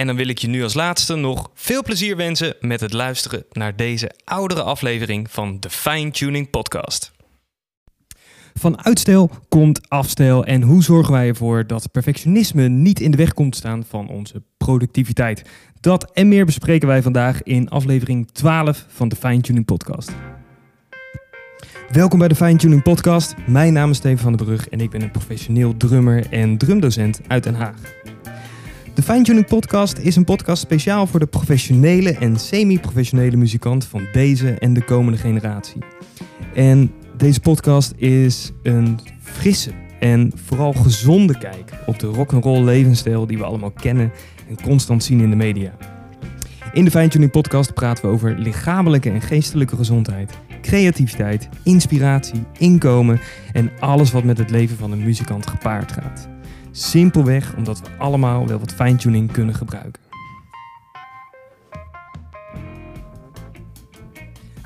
En dan wil ik je nu als laatste nog veel plezier wensen met het luisteren naar deze oudere aflevering van de Fine Tuning Podcast. Van uitstel komt afstel en hoe zorgen wij ervoor dat perfectionisme niet in de weg komt staan van onze productiviteit? Dat en meer bespreken wij vandaag in aflevering 12 van de Fine Tuning Podcast. Welkom bij de Fine Tuning Podcast. Mijn naam is Steven van den Brug en ik ben een professioneel drummer en drumdocent uit Den Haag. De Fine Tuning Podcast is een podcast speciaal voor de professionele en semi-professionele muzikant van deze en de komende generatie. En deze podcast is een frisse en vooral gezonde kijk op de rock'n'roll levensstijl die we allemaal kennen en constant zien in de media. In de Fine Tuning Podcast praten we over lichamelijke en geestelijke gezondheid, creativiteit, inspiratie, inkomen en alles wat met het leven van een muzikant gepaard gaat. Simpelweg omdat we allemaal wel wat fine-tuning kunnen gebruiken.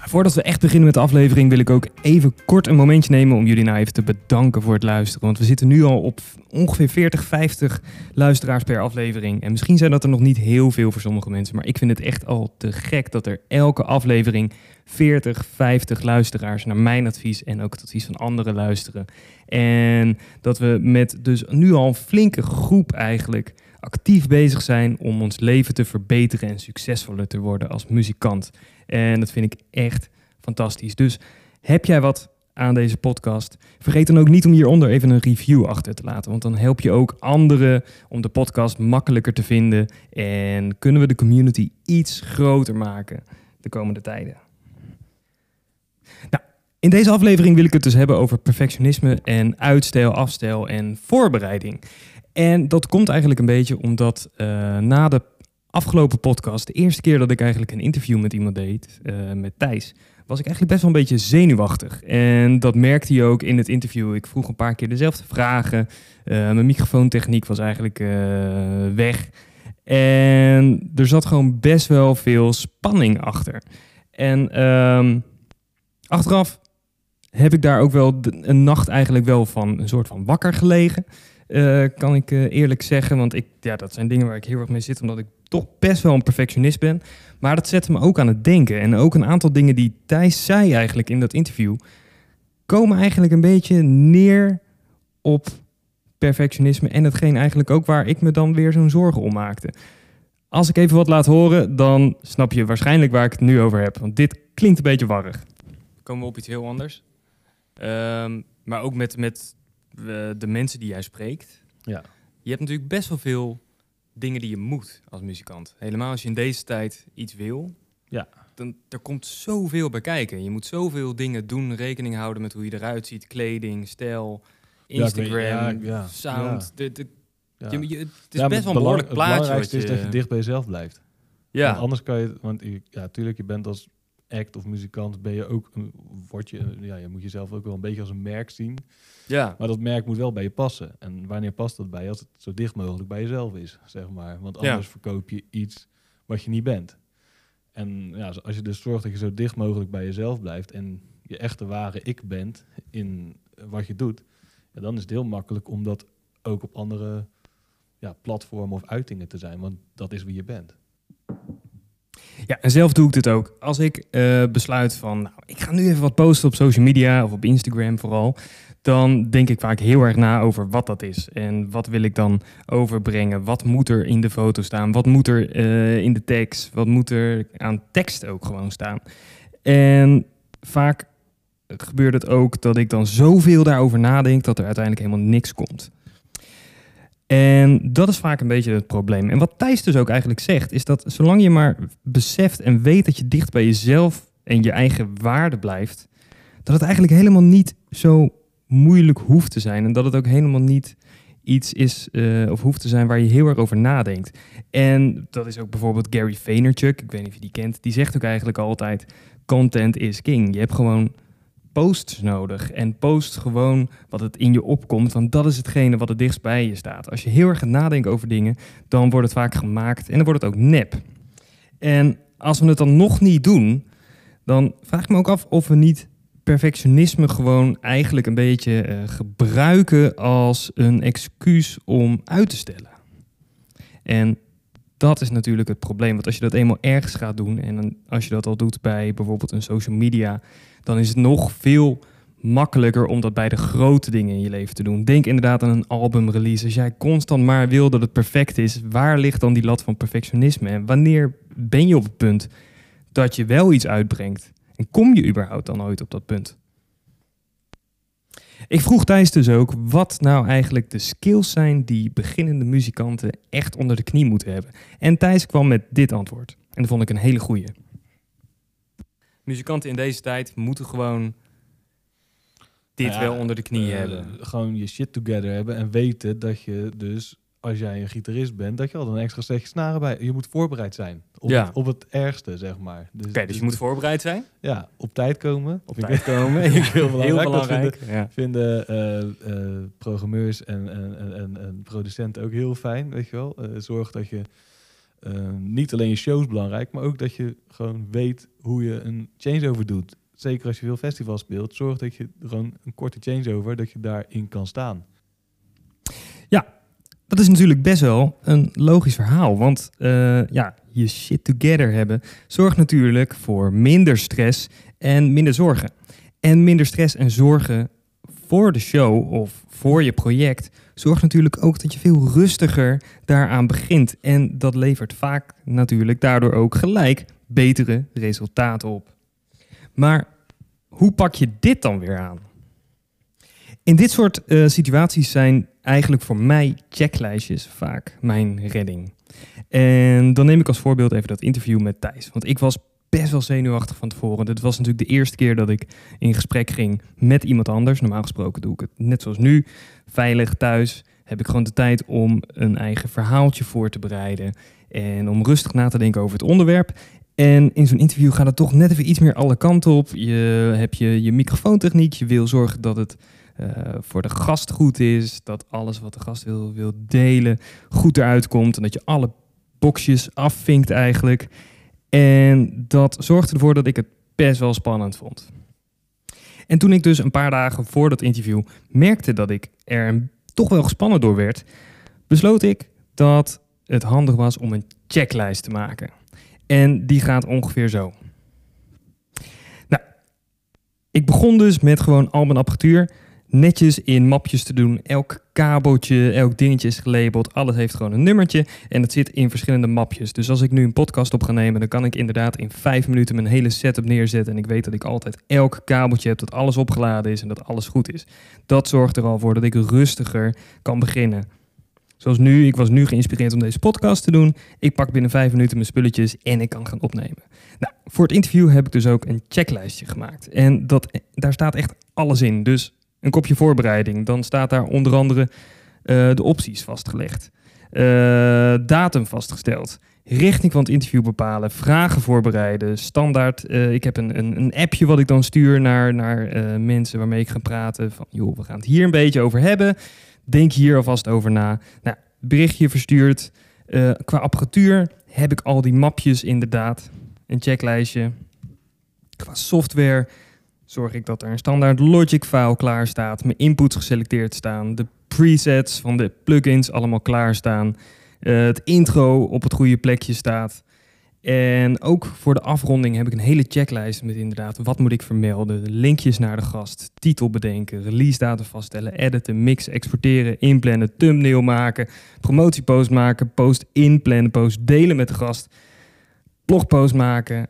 Voordat we echt beginnen met de aflevering wil ik ook even kort een momentje nemen om jullie nou even te bedanken voor het luisteren. Want we zitten nu al op ongeveer 40, 50 luisteraars per aflevering. En misschien zijn dat er nog niet heel veel voor sommige mensen, maar ik vind het echt al te gek dat er elke aflevering 40, 50 luisteraars naar mijn advies en ook het advies van anderen luisteren. En dat we met dus nu al een flinke groep eigenlijk actief bezig zijn om ons leven te verbeteren en succesvoller te worden als muzikant. En dat vind ik echt fantastisch. Dus heb jij wat aan deze podcast? Vergeet dan ook niet om hieronder even een review achter te laten. Want dan help je ook anderen om de podcast makkelijker te vinden. En kunnen we de community iets groter maken de komende tijden. Nou, in deze aflevering wil ik het dus hebben over perfectionisme en uitstel, afstel en voorbereiding. En dat komt eigenlijk een beetje omdat uh, na de afgelopen podcast, de eerste keer dat ik eigenlijk een interview met iemand deed, uh, met Thijs, was ik eigenlijk best wel een beetje zenuwachtig. En dat merkte hij ook in het interview. Ik vroeg een paar keer dezelfde vragen. Uh, mijn microfoontechniek was eigenlijk weg. En er zat gewoon best wel veel spanning achter. En um, achteraf heb ik daar ook wel een nacht eigenlijk wel van een soort van wakker gelegen. Uh, kan ik uh, eerlijk zeggen. Want ik, ja, dat zijn dingen waar ik heel erg mee zit, omdat ik toch best wel een perfectionist ben. Maar dat zette me ook aan het denken. En ook een aantal dingen die Thijs zei eigenlijk in dat interview, komen eigenlijk een beetje neer op perfectionisme. En hetgeen eigenlijk ook waar ik me dan weer zo'n zorgen om maakte. Als ik even wat laat horen, dan snap je waarschijnlijk waar ik het nu over heb. Want dit klinkt een beetje warrig. Komen we op iets heel anders. Um, maar ook met, met de mensen die jij spreekt. Ja. Je hebt natuurlijk best wel veel dingen die je moet als muzikant. Helemaal als je in deze tijd iets wil. Ja. Dan er komt zoveel bij kijken. Je moet zoveel dingen doen, rekening houden met hoe je eruit ziet, kleding, stijl, Instagram, ja, ja, sound. De, de, je, je, het is best wel een belangrijk plaatje. Het belangrijkste is dat je dicht bij jezelf blijft. Ja. Want anders kan je, want ja, natuurlijk, je bent als act of muzikant ben je ook, word je, ja, je moet jezelf ook wel een beetje als een merk zien. Ja. Maar dat merk moet wel bij je passen. En wanneer past dat bij je? Als het zo dicht mogelijk bij jezelf is, zeg maar. Want anders verkoop je iets wat je niet bent. En ja, als je dus zorgt dat je zo dicht mogelijk bij jezelf blijft en je echte ware ik bent in wat je doet, ja, dan is het heel makkelijk om dat ook op andere ja, platformen of uitingen te zijn, want dat is wie je bent. Ja, en zelf doe ik dit ook. Als ik uh, besluit van, nou, ik ga nu even wat posten op social media of op Instagram vooral, dan denk ik vaak heel erg na over wat dat is. En wat wil ik dan overbrengen? Wat moet er in de foto staan? Wat moet er uh, in de tekst? Wat moet er aan tekst ook gewoon staan? En vaak gebeurt het ook dat ik dan zoveel daarover nadenk dat er uiteindelijk helemaal niks komt. En dat is vaak een beetje het probleem. En wat Thijs dus ook eigenlijk zegt, is dat zolang je maar beseft en weet dat je dicht bij jezelf en je eigen waarde blijft, dat het eigenlijk helemaal niet zo moeilijk hoeft te zijn. En dat het ook helemaal niet iets is uh, of hoeft te zijn waar je heel erg over nadenkt. En dat is ook bijvoorbeeld Gary Vaynerchuk, ik weet niet of je die kent, die zegt ook eigenlijk altijd: content is king. Je hebt gewoon posts nodig. En post gewoon wat het in je opkomt, want dat is hetgene wat het dichtst bij je staat. Als je heel erg gaat nadenken over dingen, dan wordt het vaak gemaakt en dan wordt het ook nep. En als we het dan nog niet doen, dan vraag ik me ook af of we niet perfectionisme gewoon eigenlijk een beetje uh, gebruiken als een excuus om uit te stellen. En dat is natuurlijk het probleem. Want als je dat eenmaal ergens gaat doen en als je dat al doet bij bijvoorbeeld een social media, dan is het nog veel makkelijker om dat bij de grote dingen in je leven te doen. Denk inderdaad aan een albumrelease. Als jij constant maar wil dat het perfect is, waar ligt dan die lat van perfectionisme? En wanneer ben je op het punt dat je wel iets uitbrengt? En kom je überhaupt dan ooit op dat punt? Ik vroeg Thijs dus ook wat nou eigenlijk de skills zijn die beginnende muzikanten echt onder de knie moeten hebben. En Thijs kwam met dit antwoord. En dat vond ik een hele goeie. Muzikanten in deze tijd moeten gewoon dit nou wel onder de knie uh, hebben. Gewoon je shit together hebben en weten dat je dus als jij een gitarist bent, dat je al een extra setje snaren bij. Je moet voorbereid zijn op, ja. het, op het ergste, zeg maar. Dus, Oké, dus, dus je moet voorbereid zijn? Ja, op tijd komen. Op tijd komen. heel belangrijk. Heel belangrijk. vinden, vinden uh, uh, programmeurs en, en, en, en, producenten ook heel fijn, weet je wel. Zorg dat je niet alleen je shows belangrijk, maar ook dat je gewoon weet hoe je een changeover doet. Zeker als je veel festivals speelt, zorg dat je gewoon een korte changeover, dat je daarin kan staan. Ja, dat is natuurlijk best wel een logisch verhaal. Want uh, ja, je shit together hebben zorgt natuurlijk voor minder stress en minder zorgen. En minder stress en zorgen voor de show of voor je project zorgt natuurlijk ook dat je veel rustiger daaraan begint. En dat levert vaak natuurlijk daardoor ook gelijk betere resultaten op. Maar hoe pak je dit dan weer aan? In dit soort uh, situaties zijn eigenlijk voor mij checklijstjes vaak mijn redding. En dan neem ik als voorbeeld even dat interview met Thijs. Want ik was best wel zenuwachtig van tevoren. Dit was natuurlijk de eerste keer dat ik in gesprek ging met iemand anders. Normaal gesproken doe ik het net zoals nu, veilig thuis. Heb ik gewoon de tijd om een eigen verhaaltje voor te bereiden. En om rustig na te denken over het onderwerp. En in zo'n interview gaat het toch net even iets meer alle kanten op. Je hebt je, je microfoontechniek. Je wil zorgen dat het uh, voor de gast goed is. Dat alles wat de gast wil, wil delen goed eruit komt. En dat je alle boxjes afvinkt eigenlijk. En dat zorgde ervoor dat ik het best wel spannend vond. En toen ik dus een paar dagen voor dat interview merkte dat ik er toch wel gespannen door werd, besloot ik dat het handig was om een checklist te maken. En die gaat ongeveer zo. Nou, ik begon dus met gewoon al mijn apparatuur netjes in mapjes te doen. Elk kabeltje, elk dingetje is gelabeld. Alles heeft gewoon een nummertje en het zit in verschillende mapjes. Dus als ik nu een podcast op ga nemen, dan kan ik inderdaad in vijf minuten mijn hele setup neerzetten. En ik weet dat ik altijd elk kabeltje heb, dat alles opgeladen is en dat alles goed is. Dat zorgt er al voor dat ik rustiger kan beginnen. Zoals nu, ik was nu geïnspireerd om deze podcast te doen. Ik pak binnen vijf minuten mijn spulletjes en ik kan gaan opnemen. Nou, voor het interview heb ik dus ook een checklistje gemaakt. En dat, daar staat echt alles in. Dus een kopje voorbereiding. Dan staat daar onder andere uh, de opties vastgelegd. Uh, datum vastgesteld. Richting van het interview bepalen. Vragen voorbereiden. Standaard. Uh, ik heb een, een, een, appje wat ik dan stuur naar, naar mensen waarmee ik ga praten. Van joh, we gaan het hier een beetje over hebben. Denk hier alvast over na. Nou, berichtje verstuurd. qua apparatuur heb ik al die mapjes inderdaad. Een checklijstje. Qua software zorg ik dat er een standaard logic file klaar staat, mijn inputs geselecteerd staan, de presets van de plugins allemaal klaarstaan. Uh, het intro op het goede plekje staat. En ook voor de afronding heb ik een hele checklist met inderdaad wat moet ik vermelden. Linkjes naar de gast, titel bedenken, release datum vaststellen, editen, mixen, exporteren, inplannen, thumbnail maken, promotiepost maken, post inplannen, post delen met de gast, blogpost maken.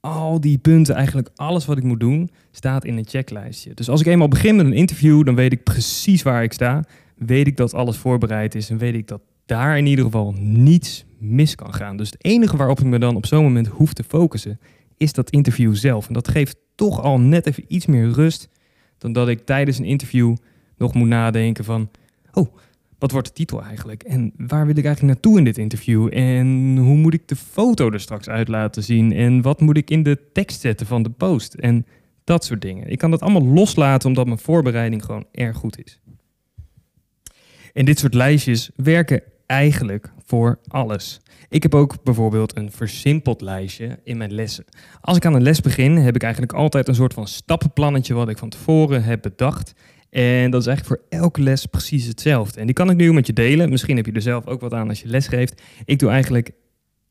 Al die punten, eigenlijk alles wat ik moet doen, staat in een checklistje. Dus als ik eenmaal begin met een interview, dan weet ik precies waar ik sta. Weet ik dat alles voorbereid is en weet ik dat daar in ieder geval niets mis kan gaan. Dus het enige waarop ik me dan op zo'n moment hoef te focussen, is dat interview zelf. En dat geeft toch al net even iets meer rust dan dat ik tijdens een interview nog moet nadenken van, oh, wat wordt de titel eigenlijk? En waar wil ik eigenlijk naartoe in dit interview? En hoe moet ik de foto er straks uit laten zien? En wat moet ik in de tekst zetten van de post? En dat soort dingen. Ik kan dat allemaal loslaten omdat mijn voorbereiding gewoon erg goed is. En dit soort lijstjes werken eigenlijk voor alles. Ik heb ook bijvoorbeeld een versimpeld lijstje in mijn lessen. Als ik aan een les begin, heb ik eigenlijk altijd een soort van stappenplannetje wat ik van tevoren heb bedacht. En dat is eigenlijk voor elke les precies hetzelfde. En die kan ik nu met je delen. Misschien heb je er zelf ook wat aan als je les geeft. Ik doe eigenlijk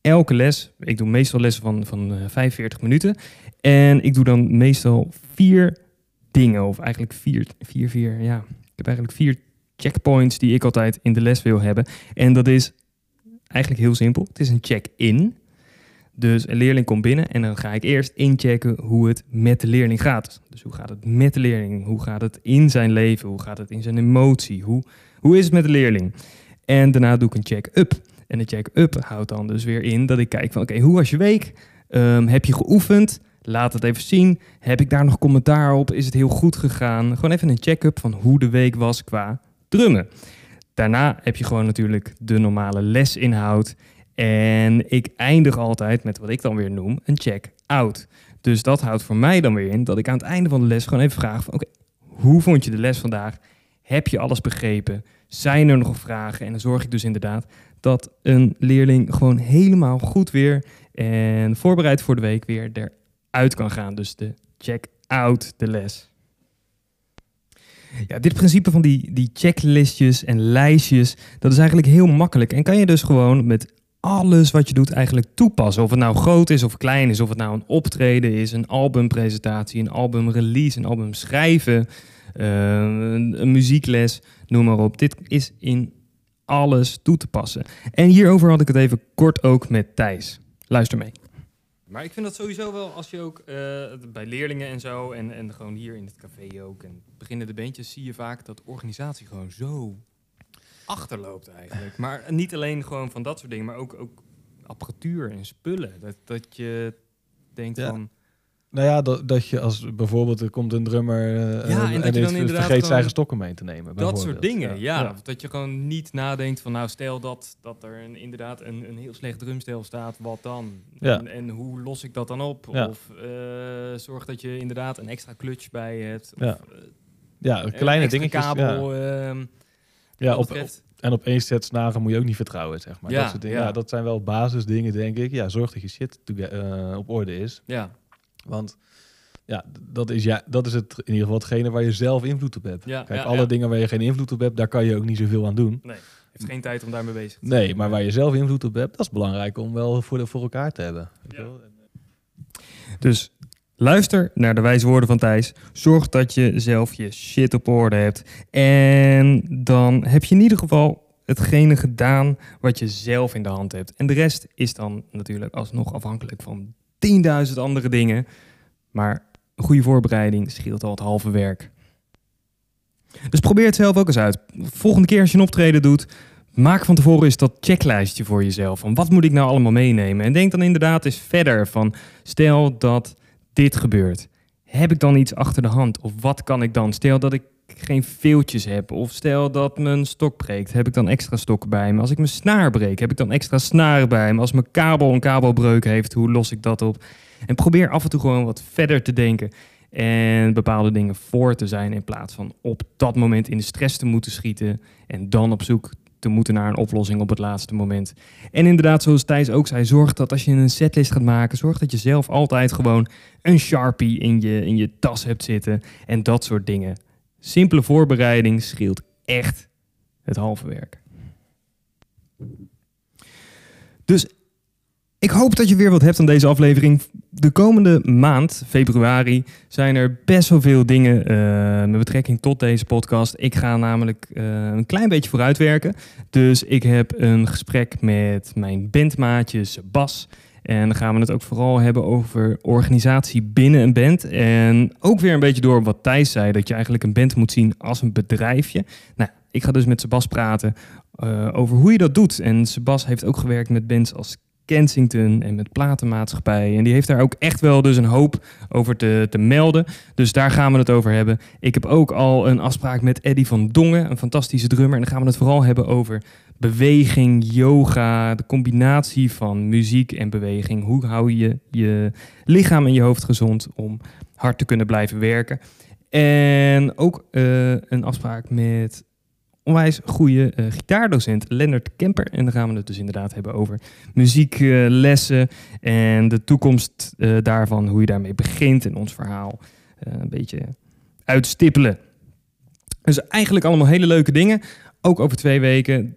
elke les, ik doe meestal lessen van, van 45 eh, minuten. En ik doe dan meestal vier dingen, of eigenlijk vier, vier, vier, ja. Ik heb eigenlijk vier checkpoints die ik altijd in de les wil hebben. En dat is eigenlijk heel simpel. Het is een check-in. Dus een leerling komt binnen en dan ga ik eerst inchecken hoe het met de leerling gaat. Dus hoe gaat het met de leerling? Hoe gaat het in zijn leven? Hoe gaat het in zijn emotie? Hoe, hoe is het met de leerling? En daarna doe ik een check-up. En de check-up houdt dan dus weer in dat ik kijk van oké, hoe was je week? Ehm, heb je geoefend? Laat het even zien. Heb ik daar nog commentaar op? Is het heel goed gegaan? Gewoon even een check-up van hoe de week was qua drummen. Daarna heb je gewoon natuurlijk de normale lesinhoud. En ik eindig altijd met wat ik dan weer noem een check-out. Dus dat houdt voor mij dan weer in dat ik aan het einde van de les gewoon even vraag oké, hoe vond je de les vandaag? Heb je alles begrepen? Zijn er nog vragen? En dan zorg ik dus inderdaad dat een leerling gewoon helemaal goed weer en voorbereid voor de week weer eruit kan gaan. Dus de check-out de les. Ja, dit principe van die, die checklistjes en lijstjes, dat is eigenlijk heel makkelijk. En kan je dus gewoon met alles wat je doet eigenlijk toepassen. Of het nou groot is of klein is, of het nou een optreden is, een albumpresentatie, een albumrelease, een album schrijven, uh, een, muziekles, noem maar op. Dit is in alles toe te passen. En hierover had ik het even kort ook met Thijs. Luister mee. Maar ik vind dat sowieso wel als je ook uh, bij leerlingen en zo, en, en gewoon hier in het café ook, en beginnende beentjes, zie je vaak dat organisatie gewoon zo achterloopt eigenlijk. Maar niet alleen gewoon van dat soort dingen, maar ook, ook apparatuur en spullen. Dat, dat je denkt ja. van nou ja, dat, dat je als bijvoorbeeld er komt een drummer uh, ja, en, en je dan vergeet zijn eigen stokken mee te nemen. Dat soort dingen, ja. Dat je gewoon niet nadenkt van nou stel dat, dat er een, inderdaad een, een heel slecht drumstel staat, wat dan? En, en, hoe los ik dat dan op? Of uh, zorg dat je inderdaad een extra clutch bij hebt. Of, ja. Ja, kleine dingetjes. kabel. Ja, ehm, ja op, op, en op één set snagen moet je ook niet vertrouwen, zeg maar. Ja, dat, soort dingen. Ja. dat zijn wel basisdingen, denk ik. Ja, zorg dat je shit op orde is. Ja. Want ja, dat is, ja, dat is het in ieder geval hetgene waar je zelf invloed op hebt. Ja, Kijk, alle dingen waar je geen invloed op hebt, daar kan je ook niet zoveel aan doen. Nee, heeft geen tijd om daarmee bezig te zijn. Nee, maar waar je zelf invloed op hebt, dat is belangrijk om wel voor, de, voor elkaar te hebben. Dus luister naar de wijze woorden van Thijs. Zorg dat je zelf je shit op orde hebt. En dan heb je in ieder geval hetgene gedaan wat je zelf in de hand hebt. En de rest is dan natuurlijk alsnog afhankelijk van 10.000 andere dingen. Maar een goede voorbereiding scheelt al het halve werk. Dus probeer het zelf ook eens uit. Volgende keer als je een optreden doet, maak van tevoren eens dat checklijstje voor jezelf. Van wat moet ik nou allemaal meenemen? En denk dan inderdaad eens verder van, stel dat dit gebeurt. Heb ik dan iets achter de hand? Of wat kan ik dan? Stel dat ik geen veeltjes heb. Of stel dat mijn stok breekt, heb ik dan extra stokken bij me. Als ik mijn snaar breek, heb ik dan extra snaren bij me. Als mijn kabel een kabelbreuk heeft, hoe los ik dat op? En probeer af en toe gewoon wat verder te denken. En bepaalde dingen voor te zijn in plaats van op dat moment in de stress te moeten schieten. En dan op zoek te moeten naar een oplossing op het laatste moment. En inderdaad, zoals Thijs ook zei, zorg dat als je een setlist gaat maken, zorg dat je zelf altijd gewoon een Sharpie in je, in je tas hebt zitten. En dat soort dingen. Simpele voorbereiding scheelt echt het halve werk. Dus ik hoop dat je weer wat hebt aan deze aflevering. De komende maand, februari, zijn er best wel veel dingen uh, met betrekking tot deze podcast. Ik ga namelijk uh, een klein beetje vooruitwerken. Dus ik heb een gesprek met mijn bandmaatjes Bas. En dan gaan we het ook vooral hebben over organisatie binnen een band. En ook weer een beetje door wat Thijs zei, dat je eigenlijk een band moet zien als een bedrijfje. Nou, ik ga dus met Sebas praten uh, over hoe je dat doet. En Sebas heeft ook gewerkt met bands als Kensington en met platenmaatschappij. En die heeft daar ook echt wel dus een hoop over te, te melden. Dus daar gaan we het over hebben. Ik heb ook al een afspraak met Eddie van Dongen, een fantastische drummer. En dan gaan we het vooral hebben over beweging, yoga, de combinatie van muziek en beweging. Hoe hou je je lichaam en je hoofd gezond om hard te kunnen blijven werken? En ook uh, een afspraak met onwijs goede uh, gitaardocent Lennart Kemper. En dan gaan we het dus inderdaad hebben over muzieklessen en de toekomst uh, daarvan, hoe je daarmee begint en ons verhaal een beetje uitstippelen. Dus eigenlijk allemaal hele leuke dingen. Ook over twee weken,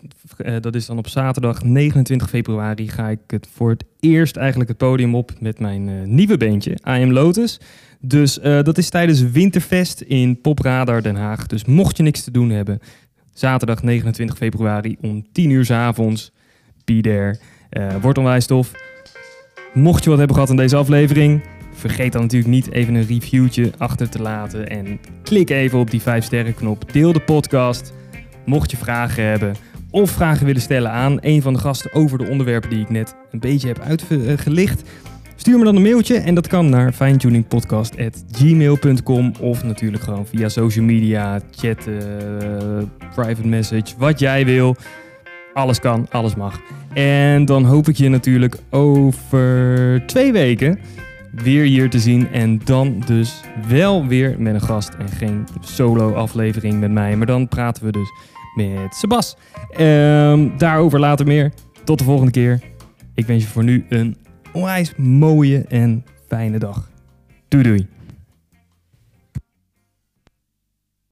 dat is dan op zaterdag 29 februari, ga ik het voor het eerst eigenlijk het podium op met mijn nieuwe beentje, Am Lotus. Dus dat is tijdens Winterfest in Popradar Den Haag. Dus mocht je niks te doen hebben, Zaterdag 29 februari om 10 uur s avonds. Be there. Uh, wordt onwijs tof. Mocht je wat hebben gehad in deze aflevering, vergeet dan natuurlijk niet even een reviewtje achter te laten. En klik even op die 5 sterren knop. Deel de podcast. Mocht je vragen hebben of vragen willen stellen aan een van de gasten over de onderwerpen die ik net een beetje heb uitgelicht. Stuur me dan een mailtje en dat kan naar finetuningpodcast.gmail.com of natuurlijk gewoon via social media, chat, uh, private message, wat jij wil. Alles kan, alles mag. En dan hoop ik je natuurlijk over twee weken weer hier te zien. En dan dus wel weer met een gast en geen solo aflevering met mij. Maar dan praten we dus met Sebas. Um, daarover later meer. Tot de volgende keer. Ik wens je voor nu een onwijs mooie en fijne dag. Doei doei.